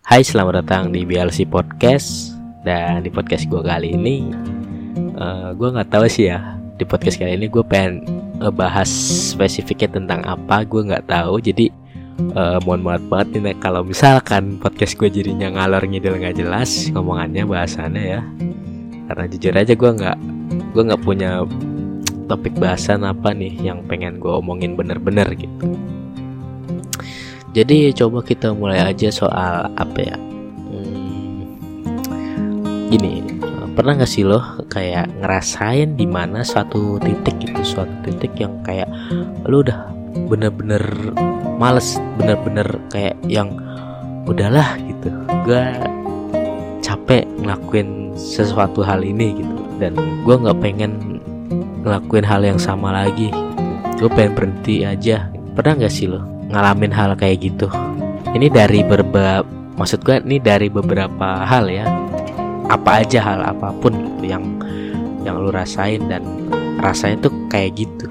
Hai, selamat datang di BLC Podcast. Dan di podcast gue kali ini uh, Gue gak tahu sih ya Di podcast kali ini gue pengen bahas spesifiknya tentang apa Gue gak tahu. Jadi uh, mohon maaf banget nih Kalau misalkan podcast gue jadinya ngalor ngidul gak jelas Ngomongannya bahasannya ya. Karena jujur aja gue gak Gue gak punya topik bahasan apa nih Yang pengen gue omongin bener-bener gitu jadi coba kita mulai aja soal apa ya? Hmm, gini pernah gak sih lo kayak ngerasain di mana suatu titik itu suatu titik yang kayak lo udah bener-bener males bener-bener kayak yang udahlah gitu gue capek ngelakuin sesuatu hal ini gitu dan gue nggak pengen ngelakuin hal yang sama lagi. Gue pengen berhenti aja. Pernah gak sih lo ngalamin hal kayak gitu. Ini dari beberapa maksud gue ini dari beberapa hal ya. Apa aja hal apa pun gitu yang yang lu rasain dan rasanya tuh kayak gitu.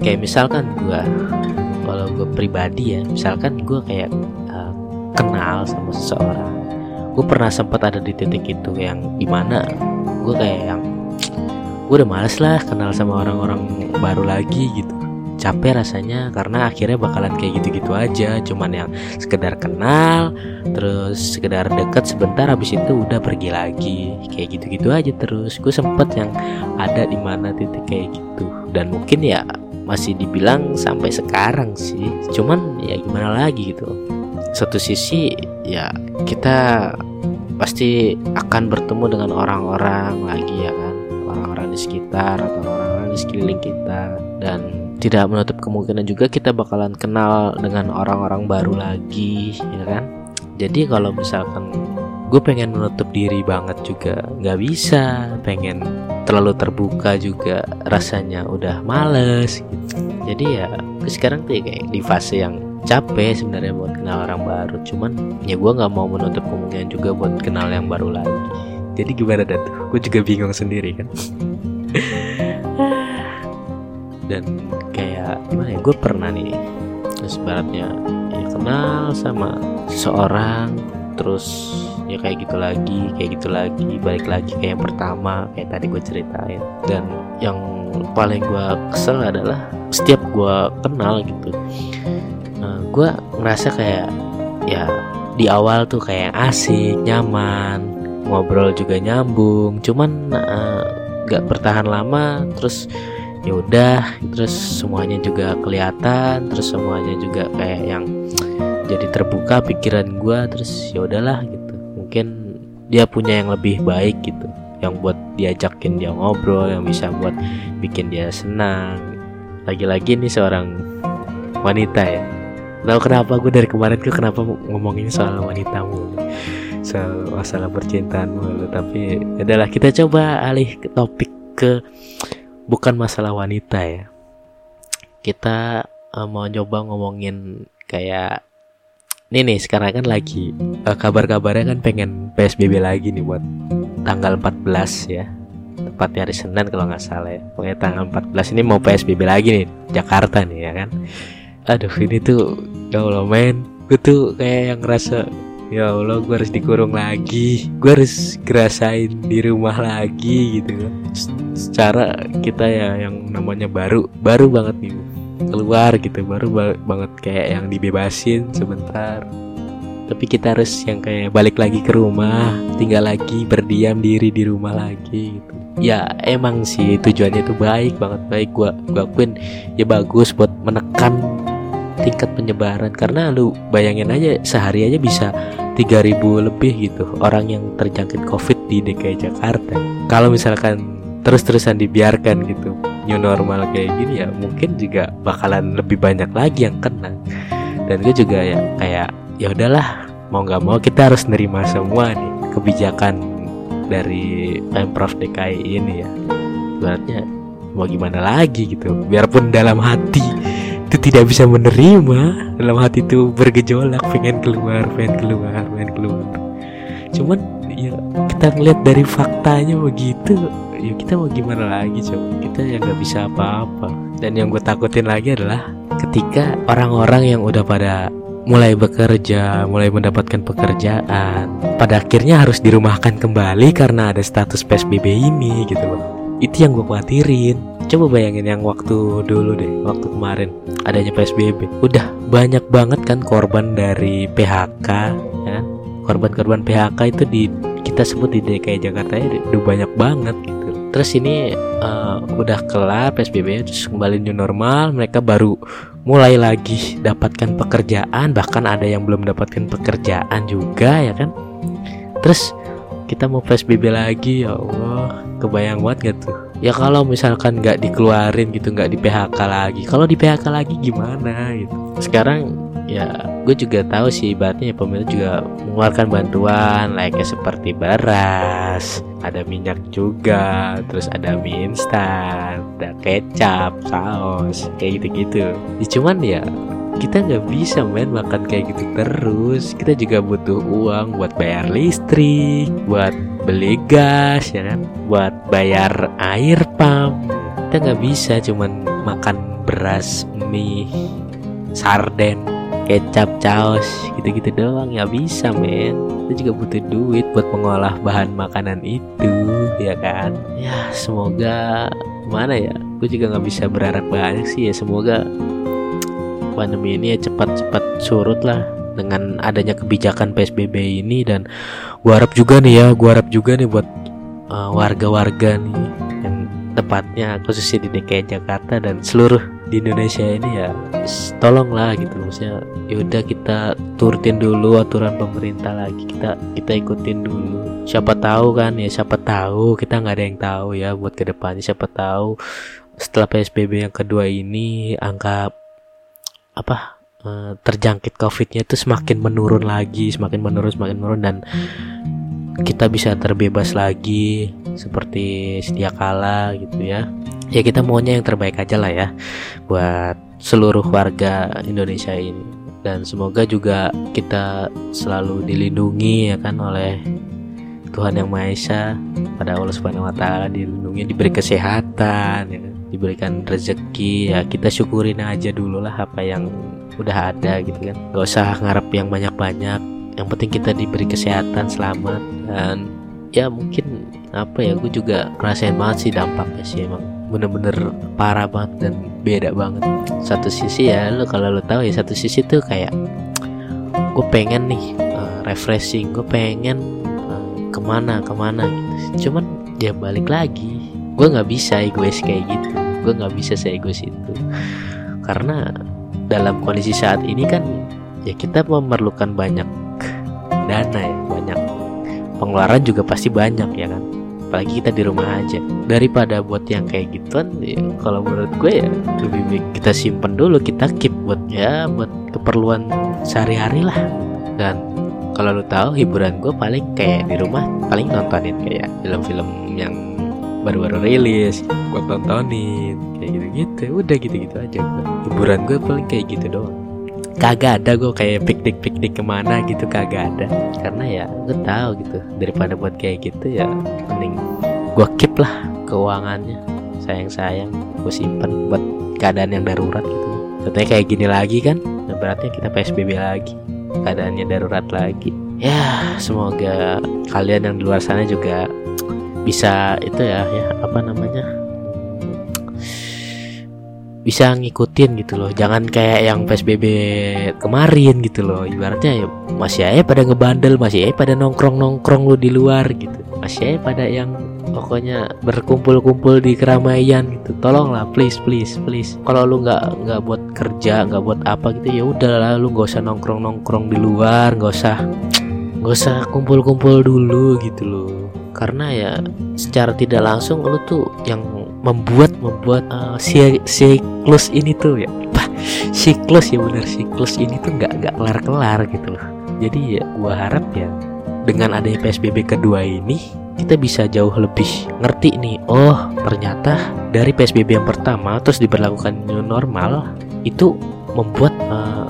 Kayak misalkan gue kalau gue pribadi ya misalkan gue kayak uh, kenal sama seseorang. Gue pernah sempat ada di titik itu yang di mana gue kayak yang gue udah males lah kenal sama orang-orang baru lagi gitu capek rasanya karena akhirnya bakalan kayak gitu-gitu aja cuman yang sekedar kenal terus sekedar deket sebentar habis itu udah pergi lagi. Kayak gitu-gitu aja terus. Gue sempet yang ada di mana titik kayak gitu. Dan mungkin ya masih dibilang sampai sekarang sih. Cuman ya gimana lagi gitu. Satu sisi ya kita pasti akan bertemu dengan orang-orang lagi ya kan. Orang-orang di sekitar atau orang-orang di sekeliling kita. Dan tidak menutup kemungkinan juga kita bakalan kenal dengan orang-orang baru lagi ya kan? Jadi kalau misalkan gue pengen menutup diri banget juga nggak bisa pengen terlalu terbuka juga rasanya udah males gitu. Jadi ya sekarang tuh ya kayak di fase yang capek sebenarnya buat kenal orang baru. Cuman ya gue nggak mau menutup kemungkinan juga buat kenal yang baru lagi. Jadi gimana dah tuh gue juga bingung sendiri kan? Dan kayak gimana ya gue pernah nih terus baratnya ya kenal sama seseorang terus ya kayak gitu lagi kayak gitu lagi balik lagi kayak yang pertama kayak tadi gue ceritain. Dan yang paling gue kesel adalah setiap gue kenal gitu nah, gue ngerasa kayak ya di awal tuh kayak asik nyaman ngobrol juga nyambung cuman uh, gak bertahan lama terus ya udah terus semuanya juga kelihatan terus semuanya juga kayak yang jadi terbuka pikiran gue terus ya udahlah gitu. Mungkin dia punya yang lebih baik gitu yang buat diajakin dia ngobrol yang bisa buat bikin dia senang. Lagi-lagi nih seorang wanita ya. Tahu kenapa gue dari kemarin tuh kenapa ngomongin soal wanita mulu soal masalah percintaan mulu tapi ya adalah kita coba alih ke topik ke bukan masalah wanita ya. Kita uh, mau coba ngomongin kayak ini nih sekarang kan lagi uh, kabar-kabarnya kan pengen PSBB lagi nih buat tanggal 14 ya. Tepatnya hari Senin kalau nggak salah ya. Pokoknya tanggal 14 ini mau PSBB lagi nih Jakarta nih ya kan. Aduh ini tuh ya Allah men. Gue tuh kayak yang ngerasa ya Allah gue harus dikurung lagi. Gue harus ngerasain di rumah lagi gitu. Secara kita ya yang namanya baru baru banget nih. Keluar gitu baru ba banget kayak yang dibebasin sebentar. Tapi kita harus yang kayak balik lagi ke rumah tinggal lagi berdiam diri di rumah lagi gitu. Ya emang sih tujuannya itu baik banget baik gua gua akuin. Ya bagus buat menekan tingkat penyebaran. Karena lu bayangin aja sehari aja bisa 3000 lebih gitu orang yang terjangkit covid di DKI Jakarta. Kalau misalkan terus-terusan dibiarkan gitu new normal kayak gini ya mungkin juga bakalan lebih banyak lagi yang kena. Dan gue juga ya kayak ya udahlah mau nggak mau kita harus nerima semua nih kebijakan dari pemprov DKI ini ya. Berarti mau gimana lagi gitu biarpun dalam hati itu tidak bisa menerima dalam hati itu bergejolak pengen keluar pengen keluar pengen keluar cuman ya kita ngeliat dari faktanya begitu ya kita mau gimana lagi coba kita yang nggak bisa apa-apa dan yang gue takutin lagi adalah ketika orang-orang yang udah pada mulai bekerja, mulai mendapatkan pekerjaan. Pada akhirnya harus dirumahkan kembali karena ada status PSBB ini gitu loh. Itu yang gue khawatirin. Coba bayangin yang waktu dulu deh, waktu kemarin adanya PSBB. Udah banyak banget kan korban dari PHK ya. Kan? Korban-korban PHK itu di kita sebut di DKI Jakarta ya udah banyak banget gitu. Terus ini uh, udah kelar PSBB terus kembali new normal, mereka baru mulai lagi dapatkan pekerjaan, bahkan ada yang belum dapatkan pekerjaan juga ya kan. Terus kita mau PSBB lagi ya Allah, kebayang banget gak tuh? Ya kalau misalkan nggak dikeluarin gitu, nggak di PHK lagi. Kalau di PHK lagi gimana gitu? Sekarang ya gue juga tahu sih ibaratnya ya, pemerintah juga mengeluarkan bantuan layaknya seperti beras ada minyak juga terus ada mie instan ada kecap saus kayak gitu-gitu ya, cuman ya kita nggak bisa main makan kayak gitu terus. Kita juga butuh uang buat bayar listrik buat beli gas ya kan? Buat bayar air pump. Kita nggak bisa cuman makan beras mie sarden kecap caos gitu-gitu doang. Ya bisa men. Itu juga butuh duit buat mengolah bahan makanan itu ya kan? Ya semoga mana ya? Gue juga nggak bisa berharap banyak sih ya. Semoga pandemi ini ya cepat-cepat surut lah dengan adanya kebijakan PSBB ini dan gue harap juga nih ya gue harap juga nih buat uh, warga-warga uh, nih yang tepatnya khususnya di DKI Jakarta dan seluruh di Indonesia ini ya tolonglah gitu. Maksudnya yaudah kita turutin dulu aturan pemerintah lagi kita kita ikutin dulu. Siapa tahu kan ya siapa tahu kita nggak ada yang tahu ya buat ke depannya siapa tahu setelah PSBB yang kedua ini angka apa eh, terjangkit covidnya itu semakin menurun lagi semakin menurun semakin menurun dan kita bisa terbebas lagi seperti sedia kala gitu ya. Ya kita maunya yang terbaik aja lah ya buat seluruh warga Indonesia ini. Dan semoga juga kita selalu dilindungi ya kan oleh Tuhan yang Maha Esa. Pada Allah Subhanahu Wa Taala dilindungi diberi kesehatan ya, kan? Diberikan rezeki ya kita syukurin aja dulu lah apa yang udah ada gitu kan. Gak usah ngarep yang banyak-banyak yang penting kita diberi kesehatan selamat dan ya mungkin apa ya gue juga ngerasain banget sih dampaknya sih emang bener-bener parah banget dan beda banget. Satu sisi ya lo kalau lo tahu ya satu sisi tuh kayak gue pengen nih uh, refreshing gue pengen uh, ke mana ke mana gitu. Cuman dia balik lagi gue nggak bisa egois kayak gitu. Gue nggak bisa egois itu. Karena dalam kondisi saat ini kan ya kita memerlukan banyak dana ya banyak pengeluaran juga pasti banyak ya kan. Apalagi kita di rumah aja. Daripada buat yang kayak gituan ya, kalau menurut gue ya lebih baik kita simpen dulu kita keep buat ya buat keperluan sehari-hari lah. Dan kalau lo tahu hiburan gue paling kayak di rumah paling nontonin kayak film-film yang baru-baru rilis gue tontonin kayak gitu-gitu. Udah gitu-gitu aja gue hiburan gue paling kayak gitu doang. Kagak ada gue kayak piknik piknik ke mana gitu kagak ada. Karena ya gue tahu gitu daripada buat kayak gitu ya mending gue keep lah keuangannya. Sayang sayang gue simpen buat keadaan yang darurat gitu. Contohnya kayak gini lagi kan nah berarti kita psbb lagi keadaannya darurat lagi. Ya semoga kalian yang di luar sana juga bisa itu ya ya apa namanya bisa ngikutin gitu loh. Jangan kayak yang psbb kemarin gitu loh. Ibaratnya ya masih aja pada ngebandel masih aja pada nongkrong nongkrong lu di luar gitu. Masih aja pada yang pokoknya berkumpul-kumpul di keramaian gitu. Tolonglah please please please. Kalau lu nggak nggak buat kerja nggak buat apa gitu ya udahlah lu nggak usah nongkrong nongkrong di luar nggak usah nggak usah kumpul-kumpul dulu gitu loh karena ya secara tidak langsung lu tuh yang membuat membuat uh, si siklus ini tuh ya. Apa siklus ya benar siklus ini tuh nggak nggak kelar kelar gitu loh. Jadi ya gua harap ya dengan adanya psbb kedua ini kita bisa jauh lebih ngerti nih oh ternyata dari psbb yang pertama terus diberlakukan new normal itu membuat uh,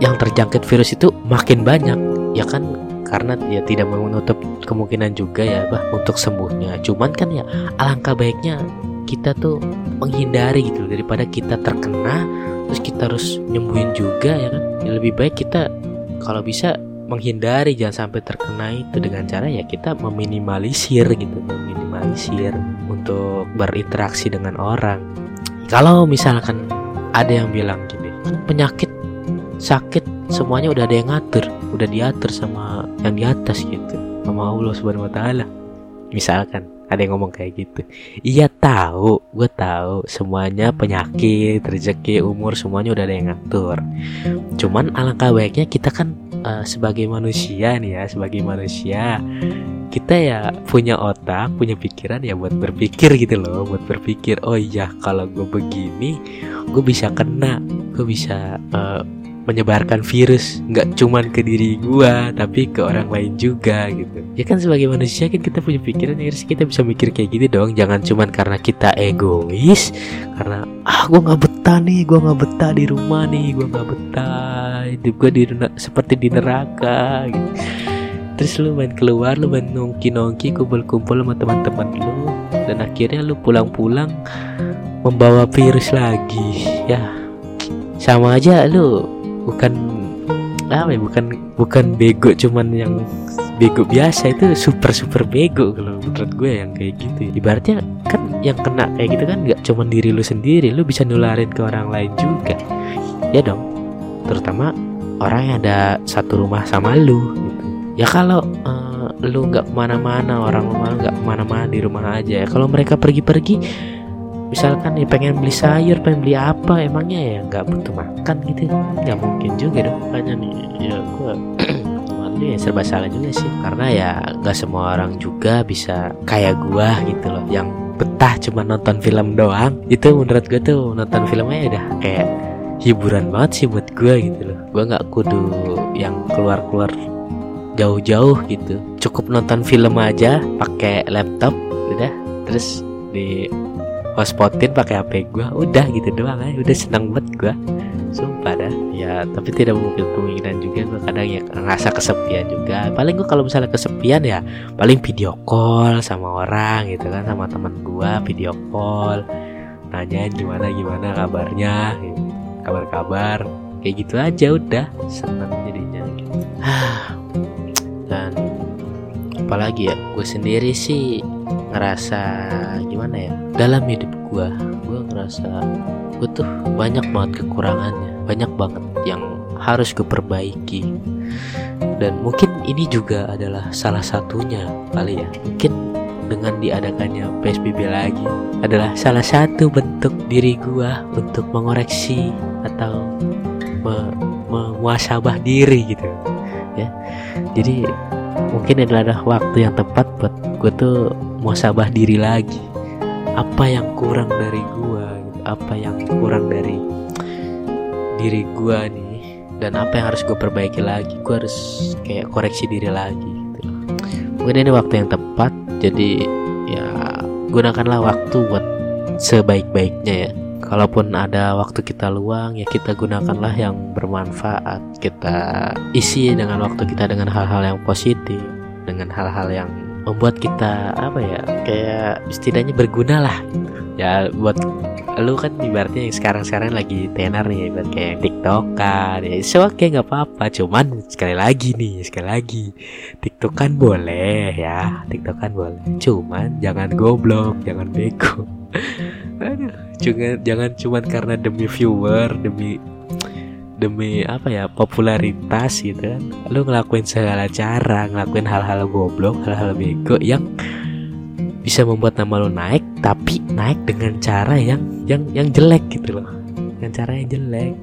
yang terjangkit virus itu makin banyak ya kan karena ya tidak menutup kemungkinan juga ya bah untuk sembuhnya. Cuman kan ya alangkah baiknya kita tuh menghindari gitu daripada kita terkena terus kita harus nyembuhin juga ya kan? Ya, lebih baik kita kalau bisa menghindari jangan sampai terkena itu. Dengan cara ya kita meminimalisir gitu meminimalisir untuk berinteraksi dengan orang. Kalau misalkan ada yang bilang gini kan penyakit sakit semuanya udah ada yang ngatur udah diatur sama yang di atas gitu sama Allah subhanahu wa taala. Misalkan ada yang ngomong kayak gitu iya tahu gue tahu semuanya penyakit rezeki umur semuanya udah ada yang ngatur. Cuman alangkah baiknya kita kan uh, sebagai manusia nih ya sebagai manusia kita ya punya otak punya pikiran ya buat berpikir gitu loh buat berpikir oh iya kalau gue begini gue bisa kena gue bisa uh, menyebarkan virus nggak cuman ke diri gua tapi ke orang lain juga gitu. Ya kan sebagai manusia kan kita punya pikiran ya harus kita bisa mikir kayak gitu dong. Jangan cuman karena kita egois karena ah gua nggak betah nih gua nggak betah di rumah nih gua nggak betah hidup gua di seperti di neraka gitu. Terus lu main keluar lu main nongki nongki kumpul-kumpul sama teman-teman lu dan akhirnya lu pulang-pulang membawa virus lagi ya. Sama aja lu bukan apa ya bukan bukan bego cuman yang bego biasa itu super super bego kalau menurut gue yang kayak gitu. Ibaratnya kan yang kena kayak gitu kan nggak cuman diri lu sendiri lu bisa nularin ke orang lain juga. Ya dong terutama orang yang ada satu rumah sama lu gitu. ya kalau uh, lu nggak ke mana-mana orang rumah nggak ke mana-mana di rumah aja. Ya kalau mereka pergi-pergi misalkan nih pengen beli sayur pengen beli apa emangnya ya nggak butuh makan gitu? Nggak mungkin juga dong. Makanya nih ya gue ya serba salah juga sih. Karena ya nggak semua orang juga bisa kayak gua gitu loh. Yang betah cuma nonton film doang. Itu menurut gue tuh nonton filmnya udah kayak hiburan banget sih buat gue gitu loh. Gue nggak kudu yang keluar keluar jauh-jauh gitu. Cukup nonton film aja pakai laptop udah. Terus di hotspotin pakai HP gue udah gitu doang aja udah seneng banget gue sumpah dah. Ya tapi tidak mungkin kemungkinan juga gue kadang ya ngerasa kesepian juga. Paling gue kalau misalnya kesepian ya paling video call sama orang gitu kan sama teman gue video call. Nanyain gimana gimana kabarnya kabar-kabar. Kayak gitu aja udah seneng jadinya. Gitu. dan apalagi ya gue sendiri sih ngerasa gimana ya? Dalam hidup gue gue ngerasa gue tuh banyak banget kekurangannya banyak banget yang harus gue perbaiki. Dan mungkin ini juga adalah salah satunya kali ya. Mungkin dengan diadakannya PSBB lagi adalah salah satu bentuk diri gua untuk mengoreksi atau me memuasabah diri gitu ya. Jadi mungkin adalah waktu yang tepat buat gue tuh muasabah diri lagi. Apa yang kurang dari gua apa yang kurang dari diri gua nih dan apa yang harus gue perbaiki lagi. Gue harus kayak koreksi diri lagi gitu. Mungkin ini waktu yang tepat jadi ya gunakanlah waktu buat sebaik-baiknya ya. Kalaupun ada waktu kita luang ya kita gunakanlah yang bermanfaat. Kita isi dengan waktu kita dengan hal-hal yang positif dengan hal-hal yang membuat kita apa ya kayak setidaknya berguna lah. Ya buat lu kan ibaratnya yang sekarang-sekarang lagi tenar nih buat kayak tiktokan. Ya so oke okay, nggak apa-apa. Cuman sekali lagi nih sekali lagi. Tiktokan boleh ya tiktokan boleh. Cuman jangan goblok jangan bego. Aduh jangan jangan cuman karena demi viewer demi demi apa ya popularitas gitu kan. Lu ngelakuin segala cara ngelakuin hal-hal goblok hal-hal bego yang bisa membuat nama lu naik tapi naik dengan cara yang yang yang jelek gitu loh. Dengan cara yang jelek.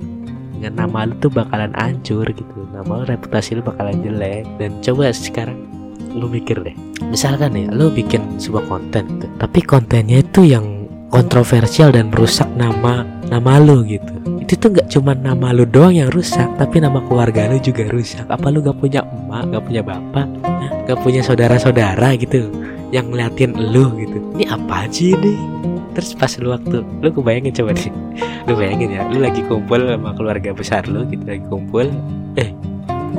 Dengan nama lu tuh bakalan hancur gitu. Nama lu reputasi lu bakalan jelek. Dan coba sekarang lu mikir deh. Misalkan ya lu bikin sebuah konten gitu. Tapi kontennya itu yang kontroversial dan merusak nama nama lu gitu. Itu tuh nggak cuma nama lu doang yang rusak tapi nama keluarga lu juga rusak. Apa lu gak punya emak gak punya bapak gak punya saudara-saudara gitu yang ngeliatin lu gitu? Ini apa sih ini? Terus pas lu waktu lu kebayangin coba deh. Lu bayangin ya lu lagi kumpul sama keluarga besar lu gitu lagi kumpul. Eh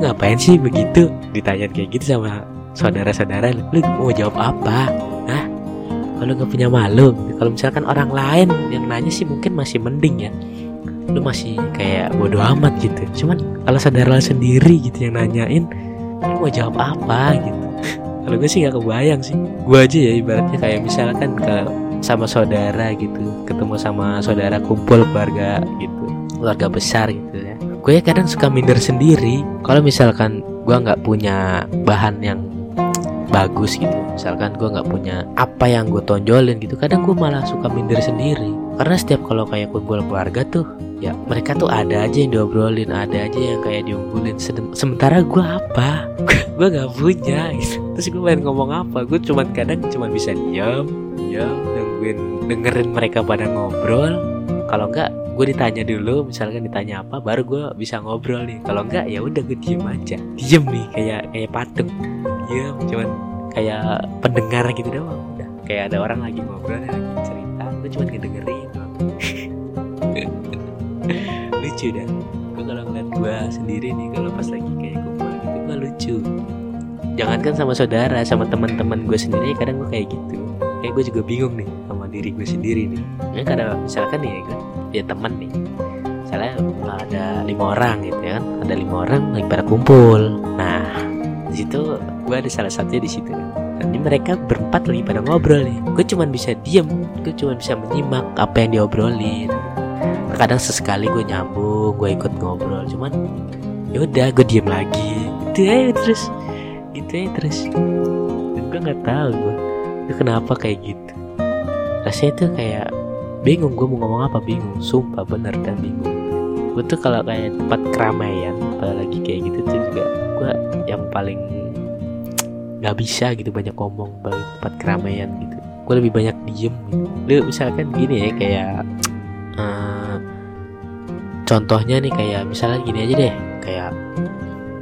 ngapain sih begitu? Ditanya kayak gitu sama saudara-saudara lu, lu mau jawab apa? Kalau nggak punya malu kalau misalkan orang lain yang nanya sih mungkin masih mending ya. Lu masih kayak bodoh amat gitu. Cuman kalau saudara sendiri gitu yang nanyain lu mau jawab apa? gitu. Kalau gue sih gak kebayang sih. Gue aja ya ibaratnya kayak misalkan kalau sama saudara gitu ketemu sama saudara kumpul keluarga gitu keluarga besar gitu ya. Gue ya kadang suka minder sendiri. Kalau misalkan gue nggak punya bahan yang bagus gitu. Misalkan gue nggak punya apa yang gue tonjolin gitu kadang gue malah suka minder sendiri. Karena setiap kalau kayak kumpul keluarga tuh ya mereka tuh ada aja yang diobrolin ada aja yang kayak diunggulin. Sementara gue apa? Gue nggak punya. Gitu. terus gue pengen ngomong apa? Gue cuman kadang cuma bisa diam diam nungguin dengerin mereka pada ngobrol. Kalau enggak gue ditanya dulu misalkan ditanya apa baru gue bisa ngobrol nih. Kalau enggak ya udah gue diem aja. Diem nih kayak kayak patung diem cuman kayak pendengar gitu doang udah. Kayak ada orang lagi ngobrol lagi cerita gue cuma ngedengerin lucu dah. Gue kalau ngeliat gue sendiri nih kalau pas lagi kayak kumpul gitu gue lucu. Jangankan sama saudara sama teman-teman gue sendiri kadang gue kayak gitu. Kayak gue juga bingung nih sama diri gue sendiri nih. Ya kadang misalkan nih gue ya teman nih. Misalnya ada lima orang gitu ya kan? Ada lima orang lagi pada kumpul. Nah di situ gue ada salah satunya di situ. Kan ini mereka berempat lagi pada ngobrol nih. Gue cuma bisa diem gue cuma bisa menyimak apa yang diobrolin. Kadang sesekali gue nyambung gue ikut ngobrol cuman ya udah gue diem lagi. Gitu ya terus. Gitu ya terus. Dan gue nggak tahu gue kenapa kayak gitu. Rasanya tuh kayak bingung gue mau ngomong apa bingung. Sumpah bener dan bingung gue tuh kalau kayak tempat keramaian apalagi kayak gitu tuh juga gue yang paling nggak bisa gitu banyak ngomong balik tempat keramaian gitu. Gue lebih banyak diem gitu. Lu misalkan gini ya kayak uh, contohnya nih kayak misalnya gini aja deh kayak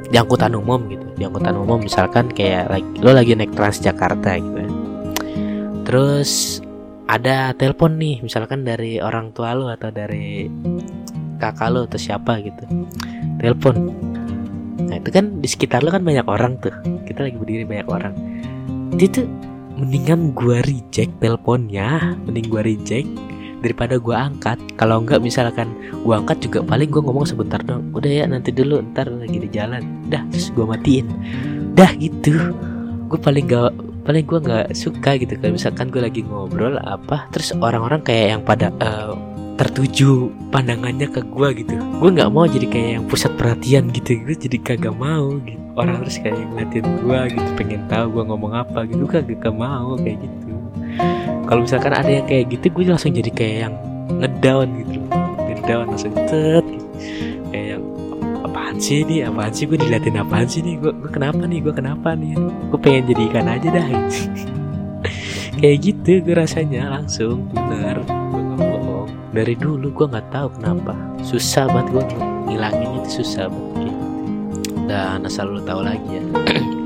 di angkutan umum gitu. Di angkutan umum misalkan kayak like, lo lagi naik Transjakarta gitu ya. terus ada telepon nih misalkan dari orang tua lo atau dari kakak lo atau siapa gitu. Telepon. Nah itu kan di sekitar lo kan banyak orang tuh. Kita lagi berdiri banyak orang. Itu tuh mendingan gua reject teleponnya. Mending gua reject daripada gua angkat. Kalau enggak misalkan gua angkat juga paling gua ngomong sebentar dong. Udah ya nanti dulu ntar lagi di jalan. Dah terus gua matiin. Dah gitu. Gue paling gak paling gue nggak suka gitu. Kalau misalkan gue lagi ngobrol apa terus orang-orang kayak yang pada uh, tertuju pandangannya ke gue gitu. Gue nggak mau jadi kayak yang pusat perhatian gitu. Gue jadi kagak mau gitu. Orang terus kayak ngeliatin gue gitu pengen tahu gue ngomong apa gitu. Kagak mau kayak gitu. Kalau misalkan ada yang kayak gitu gue langsung jadi kayak yang ngedown gitu. Ngedown langsung tet gitu. kayak yang apaan sih nih apaan sih? Gue diliatin apaan sih nih gue, kenapa nih? Gue kenapa nih? Gue pengen jadi ikan aja dah. Kayak gitu gue rasanya langsung bener. gak dari dulu gue nggak tahu kenapa. Susah banget gue ngilangin itu susah banget. Dan asal lu tahu lagi ya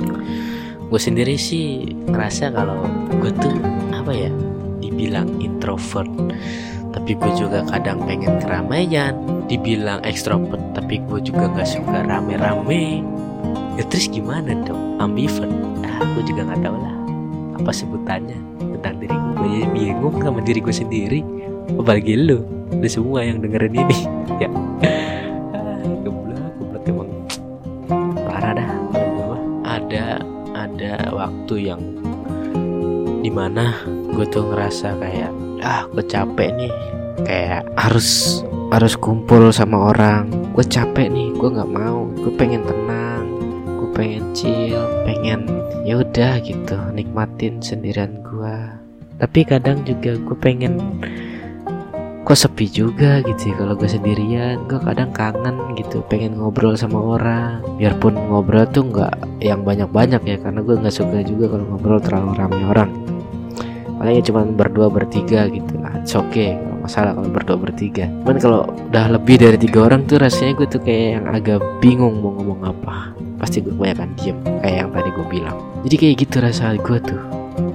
gue sendiri sih ngerasa kalau gue tuh apa ya dibilang introvert. Tapi gue juga kadang pengen keramaian dibilang ekstrovert tapi gue juga nggak suka rame-rame. Ya terus gimana dong? Ambivert. Ah gue juga nggak tahu lah apa sebutannya tentang diri gue jadi bingung sama diri gue sendiri apalagi lu lu semua yang dengerin ini. Ya. Geblak geblak emang. Parah dah ada ada waktu yang di mana gue tuh ngerasa kayak ah gue capek nih. Kayak harus harus kumpul sama orang. Gue capek nih gue nggak mau. Gue pengen tenang gue pengen chill pengen ya udah gitu nikmatin sendirian gue tapi kadang juga gue pengen kok sepi juga gitu ya kalau gue sendirian. Gue kadang kangen gitu pengen ngobrol sama orang. Biarpun ngobrol tuh nggak yang banyak-banyak ya karena gue nggak suka juga kalau ngobrol terlalu ramai orang. Paling ya cuma berdua bertiga gitu. Lah oke okay kalau masalah kalau berdua bertiga. Cuman kalau udah lebih dari tiga orang tuh rasanya gue tuh kayak yang agak bingung mau ngomong apa. Pasti gue kebanyakan diem kayak yang tadi gue bilang. Jadi kayak gitu rasa gue tuh.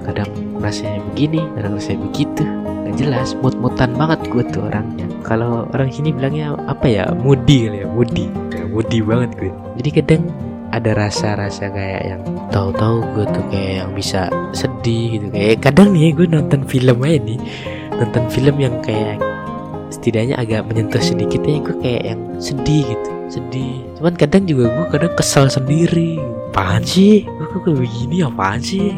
Kadang rasanya begini kadang rasanya begitu nggak jelas mut-mutan banget gue tuh orangnya. Kalau orang sini bilangnya apa ya? Moody kali ya moody ya, moody banget gue jadi kadang ada rasa-rasa kayak yang tahu-tahu gue tuh kayak yang bisa sedih gitu. Kayak kadang nih gue nonton film aja nih. Nonton film yang kayak setidaknya agak menyentuh sedikit ya gue kayak yang sedih gitu. Sedih. Cuman kadang juga gue kadang kesal sendiri. Apaan sih? Gue kayak begini? Apaan sih?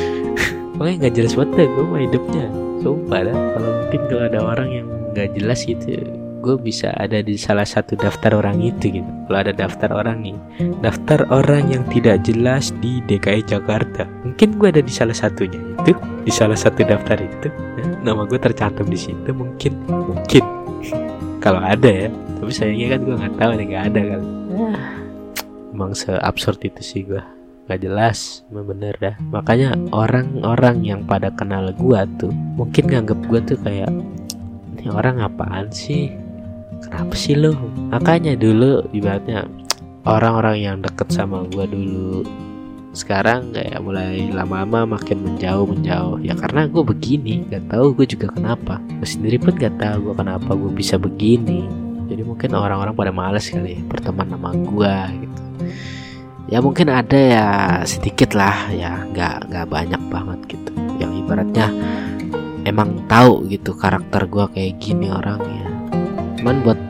Pokoknya nggak jelas banget gue mah hidupnya sumpah dah kalau mungkin kalau ada orang yang nggak jelas gitu gue bisa ada di salah satu daftar orang itu gitu. Kalau ada daftar orang nih daftar orang yang tidak jelas di DKI Jakarta mungkin gue ada di salah satunya itu di salah satu daftar itu. Nama gue tercantum di situ mungkin mungkin. Kalau ada ya tapi sayangnya kan gue nggak tahu nih nggak ada kali. Emang seabsurd itu sih gue gak jelas. Bener dah. Makanya orang-orang yang pada kenal gue tuh mungkin nganggep gue tuh kayak ini orang apaan sih? Kenapa sih lo makanya dulu ibaratnya orang-orang yang deket sama gue dulu sekarang kayak mulai lama-lama makin menjauh menjauh. Ya karena gue begini gak tahu gue juga kenapa. Gue sendiri pun gak tahu gue kenapa gue bisa begini. Jadi mungkin orang-orang pada males kali ya berteman sama gue gitu ya mungkin ada ya sedikit lah ya nggak nggak banyak banget gitu. Yang ibaratnya emang tahu gitu karakter gue kayak gini orangnya. Cuman buat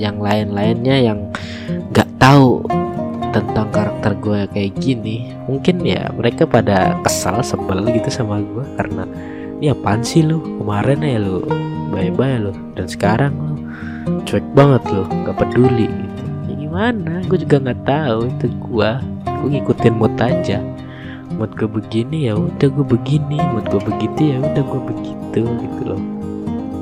yang lain-lainnya yang nggak tahu tentang karakter gue kayak gini mungkin ya mereka pada kesal sebel gitu sama gue karena ini apaan sih lu? Kemarin ya lu bye-bye lu. Dan sekarang lu cuek banget lu nggak peduli gimana gue juga nggak tahu itu gue gue ngikutin mood aja. Mood gue begini ya udah gue begini. Mood gue begitu ya udah gue begitu gitu loh.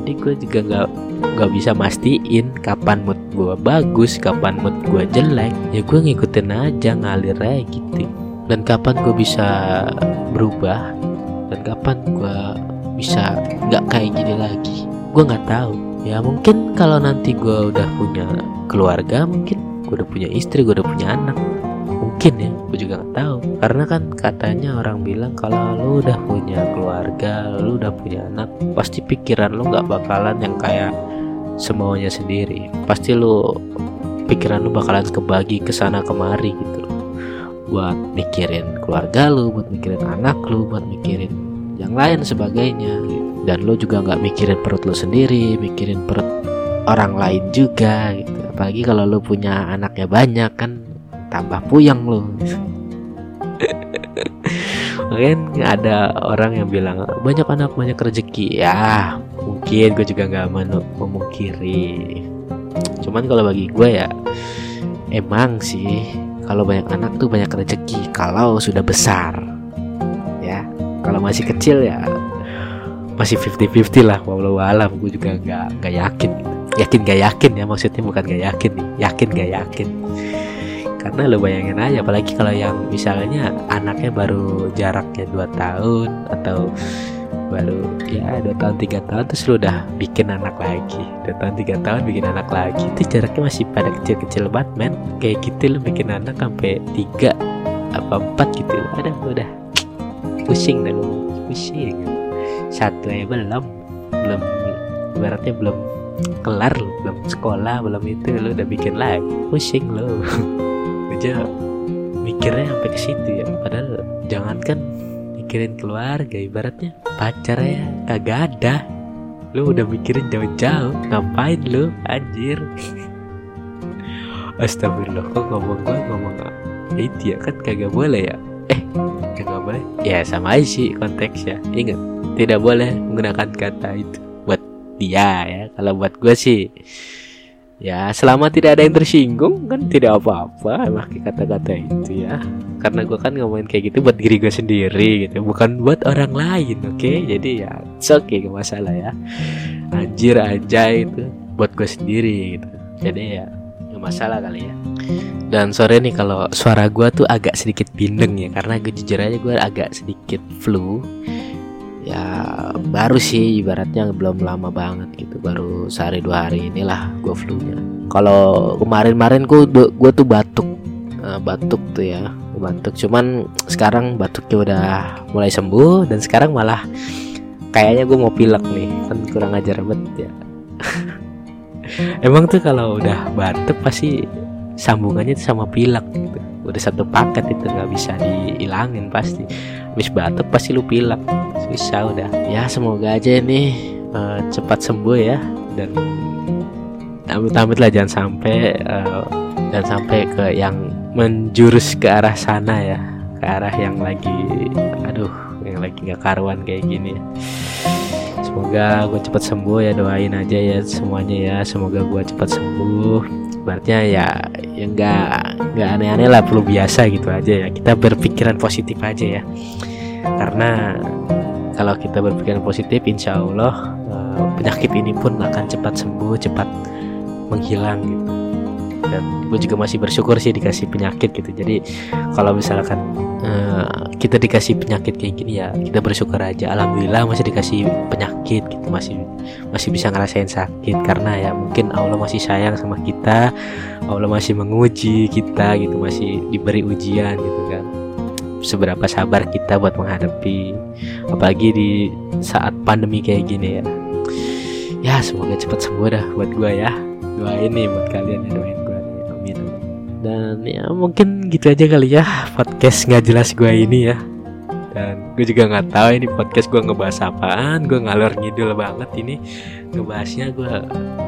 Jadi gue juga nggak nggak bisa mastiin kapan mood gue bagus kapan mood gue jelek. Ya gue ngikutin aja ngalir aja gitu. Dan kapan gue bisa berubah dan kapan gue bisa nggak kayak gini lagi. Gue nggak tahu. Ya mungkin kalau nanti gue udah punya keluarga mungkin gue udah punya istri gue udah punya anak. Mungkin ya gue juga nggak tahu. Karena kan katanya orang bilang kalau lu udah punya keluarga lu udah punya anak pasti pikiran lu nggak bakalan yang kayak semuanya sendiri. Pasti lu pikiran lu bakalan kebagi ke sana kemari gitu buat mikirin keluarga lu buat mikirin anak lu buat mikirin yang lain sebagainya. Dan lu juga nggak mikirin perut lu sendiri mikirin perut orang lain juga gitu. Apalagi kalau lu punya anaknya banyak kan tambah puyeng lu. Mungkin ada orang yang bilang banyak anak banyak rezeki. Ya mungkin gue juga nggak memungkiri. Cuman kalau bagi gue ya emang sih kalau banyak anak tuh banyak rezeki kalau sudah besar. Ya kalau masih kecil ya masih 50-50 lah walau alam gue juga nggak nggak yakin yakin gak yakin ya maksudnya bukan gak yakin nih. Yakin gak yakin. Karena lo bayangin aja apalagi kalau yang misalnya anaknya baru jaraknya 2 tahun atau baru ya dua tahun tiga tahun terus lu udah bikin anak lagi. Dua tahun tiga tahun bikin anak lagi. Itu jaraknya masih pada kecil-kecil banget men. Kayak gitu lu bikin anak sampai tiga apa empat gitu. Ada udah. Pusing lu pusing. Satu ya belum. Belum ibaratnya belum kelar lu belum sekolah belum itu lu udah bikin lagi. Pusing lu. Aja mikirnya sampai ke situ ya. Padahal jangankan mikirin keluarga ibaratnya pacar ya kagak ada. Lu udah mikirin jauh-jauh ngapain lu? Anjir. Astagfirullah kok ngomong gua ngomong itu ya? Kan kagak boleh ya? Eh kagak boleh? Ya sama aja sih konteksnya ingat tidak boleh menggunakan kata itu dia ya. Kalau buat gue sih ya selama tidak ada yang tersinggung kan tidak apa-apa. Pakai kata-kata itu ya. Karena gue kan ngomongin kayak gitu buat diri gue sendiri gitu. Bukan buat orang lain oke? Okay? jadi ya oke okay gak masalah ya. Anjir aja itu buat gue sendiri gitu. Jadi ya gak masalah kali ya. Dan sore nih kalau suara gue tuh agak sedikit bindeng ya. Karena gue jujur aja gue agak sedikit flu ya baru sih ibaratnya belum lama banget gitu baru sehari dua hari inilah gue flu-nya. Kalau kemarin-kemarin gue gue tuh batuk uh, batuk tuh ya batuk. Cuman sekarang batuknya udah mulai sembuh dan sekarang malah kayaknya gue mau pilek nih kan kurang ajar banget ya. Emang tuh kalau udah batuk pasti sambungannya sama pilek gitu. Udah satu paket itu nggak bisa dihilangin pasti habis batuk pasti lu pilek. Susah udah. Ya semoga aja nih uh, cepat sembuh ya. Dan amit-amit lah jangan sampai uh, dan sampai ke yang menjurus ke arah sana ya. Ke arah yang lagi aduh yang lagi nggak karuan kayak gini. Semoga gue cepat sembuh ya. Doain aja ya semuanya ya. Semoga gue cepat sembuh. Berarti ya ya nggak nggak aneh-aneh lah perlu biasa gitu aja ya. Kita berpikiran positif aja ya. Karena kalau kita berpikiran positif insya Allah eh, penyakit ini pun akan cepat sembuh cepat menghilang gitu dan gue juga masih bersyukur sih dikasih penyakit gitu. Jadi kalau misalkan uh, kita dikasih penyakit kayak gini ya kita bersyukur aja. Alhamdulillah masih dikasih penyakit gitu. Masih masih bisa ngerasain sakit. Karena ya mungkin Allah masih sayang sama kita. Allah masih menguji kita gitu. Masih diberi ujian gitu kan. Seberapa sabar kita buat menghadapi apalagi di saat pandemi kayak gini ya. Ya semoga cepat sembuh dah buat gue ya. Doain nih buat kalian ya doain dan ya mungkin gitu aja kali ya podcast nggak jelas gue ini ya. Dan gue juga nggak tahu ini podcast gue ngebahas apaan gue ngalor ngidul banget ini. Ngebahasnya gue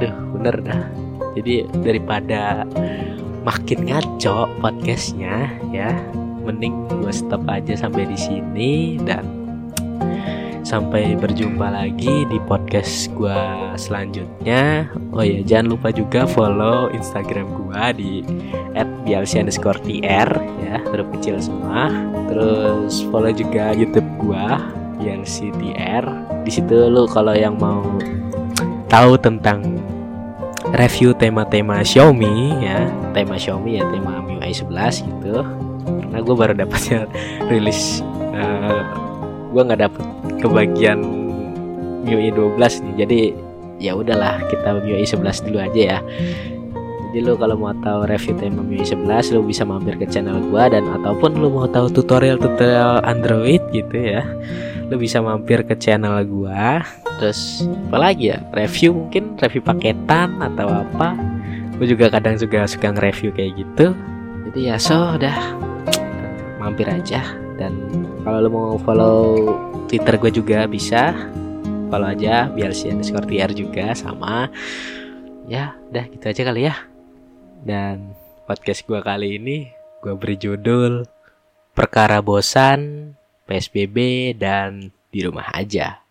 deh bener dah. Jadi daripada makin ngaco podcastnya ya mending gue stop aja sampai di sini dan sampai berjumpa lagi di podcast gue selanjutnya. Oh ya jangan lupa juga follow instagram gue di @bialsi_tr ya huruf kecil semua. Terus follow juga youtube gue bialsi_tr di situ lu kalau yang mau tahu tentang review tema-tema Xiaomi ya tema Xiaomi ya tema MIUI 11 gitu. Karena gue baru dapatnya rilis uh, gue nggak dapet kebagian MIUI 12 nih. Jadi ya udahlah kita MIUI 11 dulu aja ya. Jadi lo kalau mau tahu review tema MIUI 11 lo bisa mampir ke channel gua dan ataupun lo mau tahu tutorial-tutorial Android gitu ya lo bisa mampir ke channel gua. Terus apa lagi ya? Review mungkin review paketan atau apa. Gue juga kadang juga suka nge-review kayak gitu. Jadi ya so udah. Mampir aja dan kalau lo mau follow Twitter gue juga bisa. Follow aja biar si underscore TR juga sama. Ya udah gitu aja kali ya. Dan podcast gue kali ini gue beri judul perkara bosan PSBB dan di rumah aja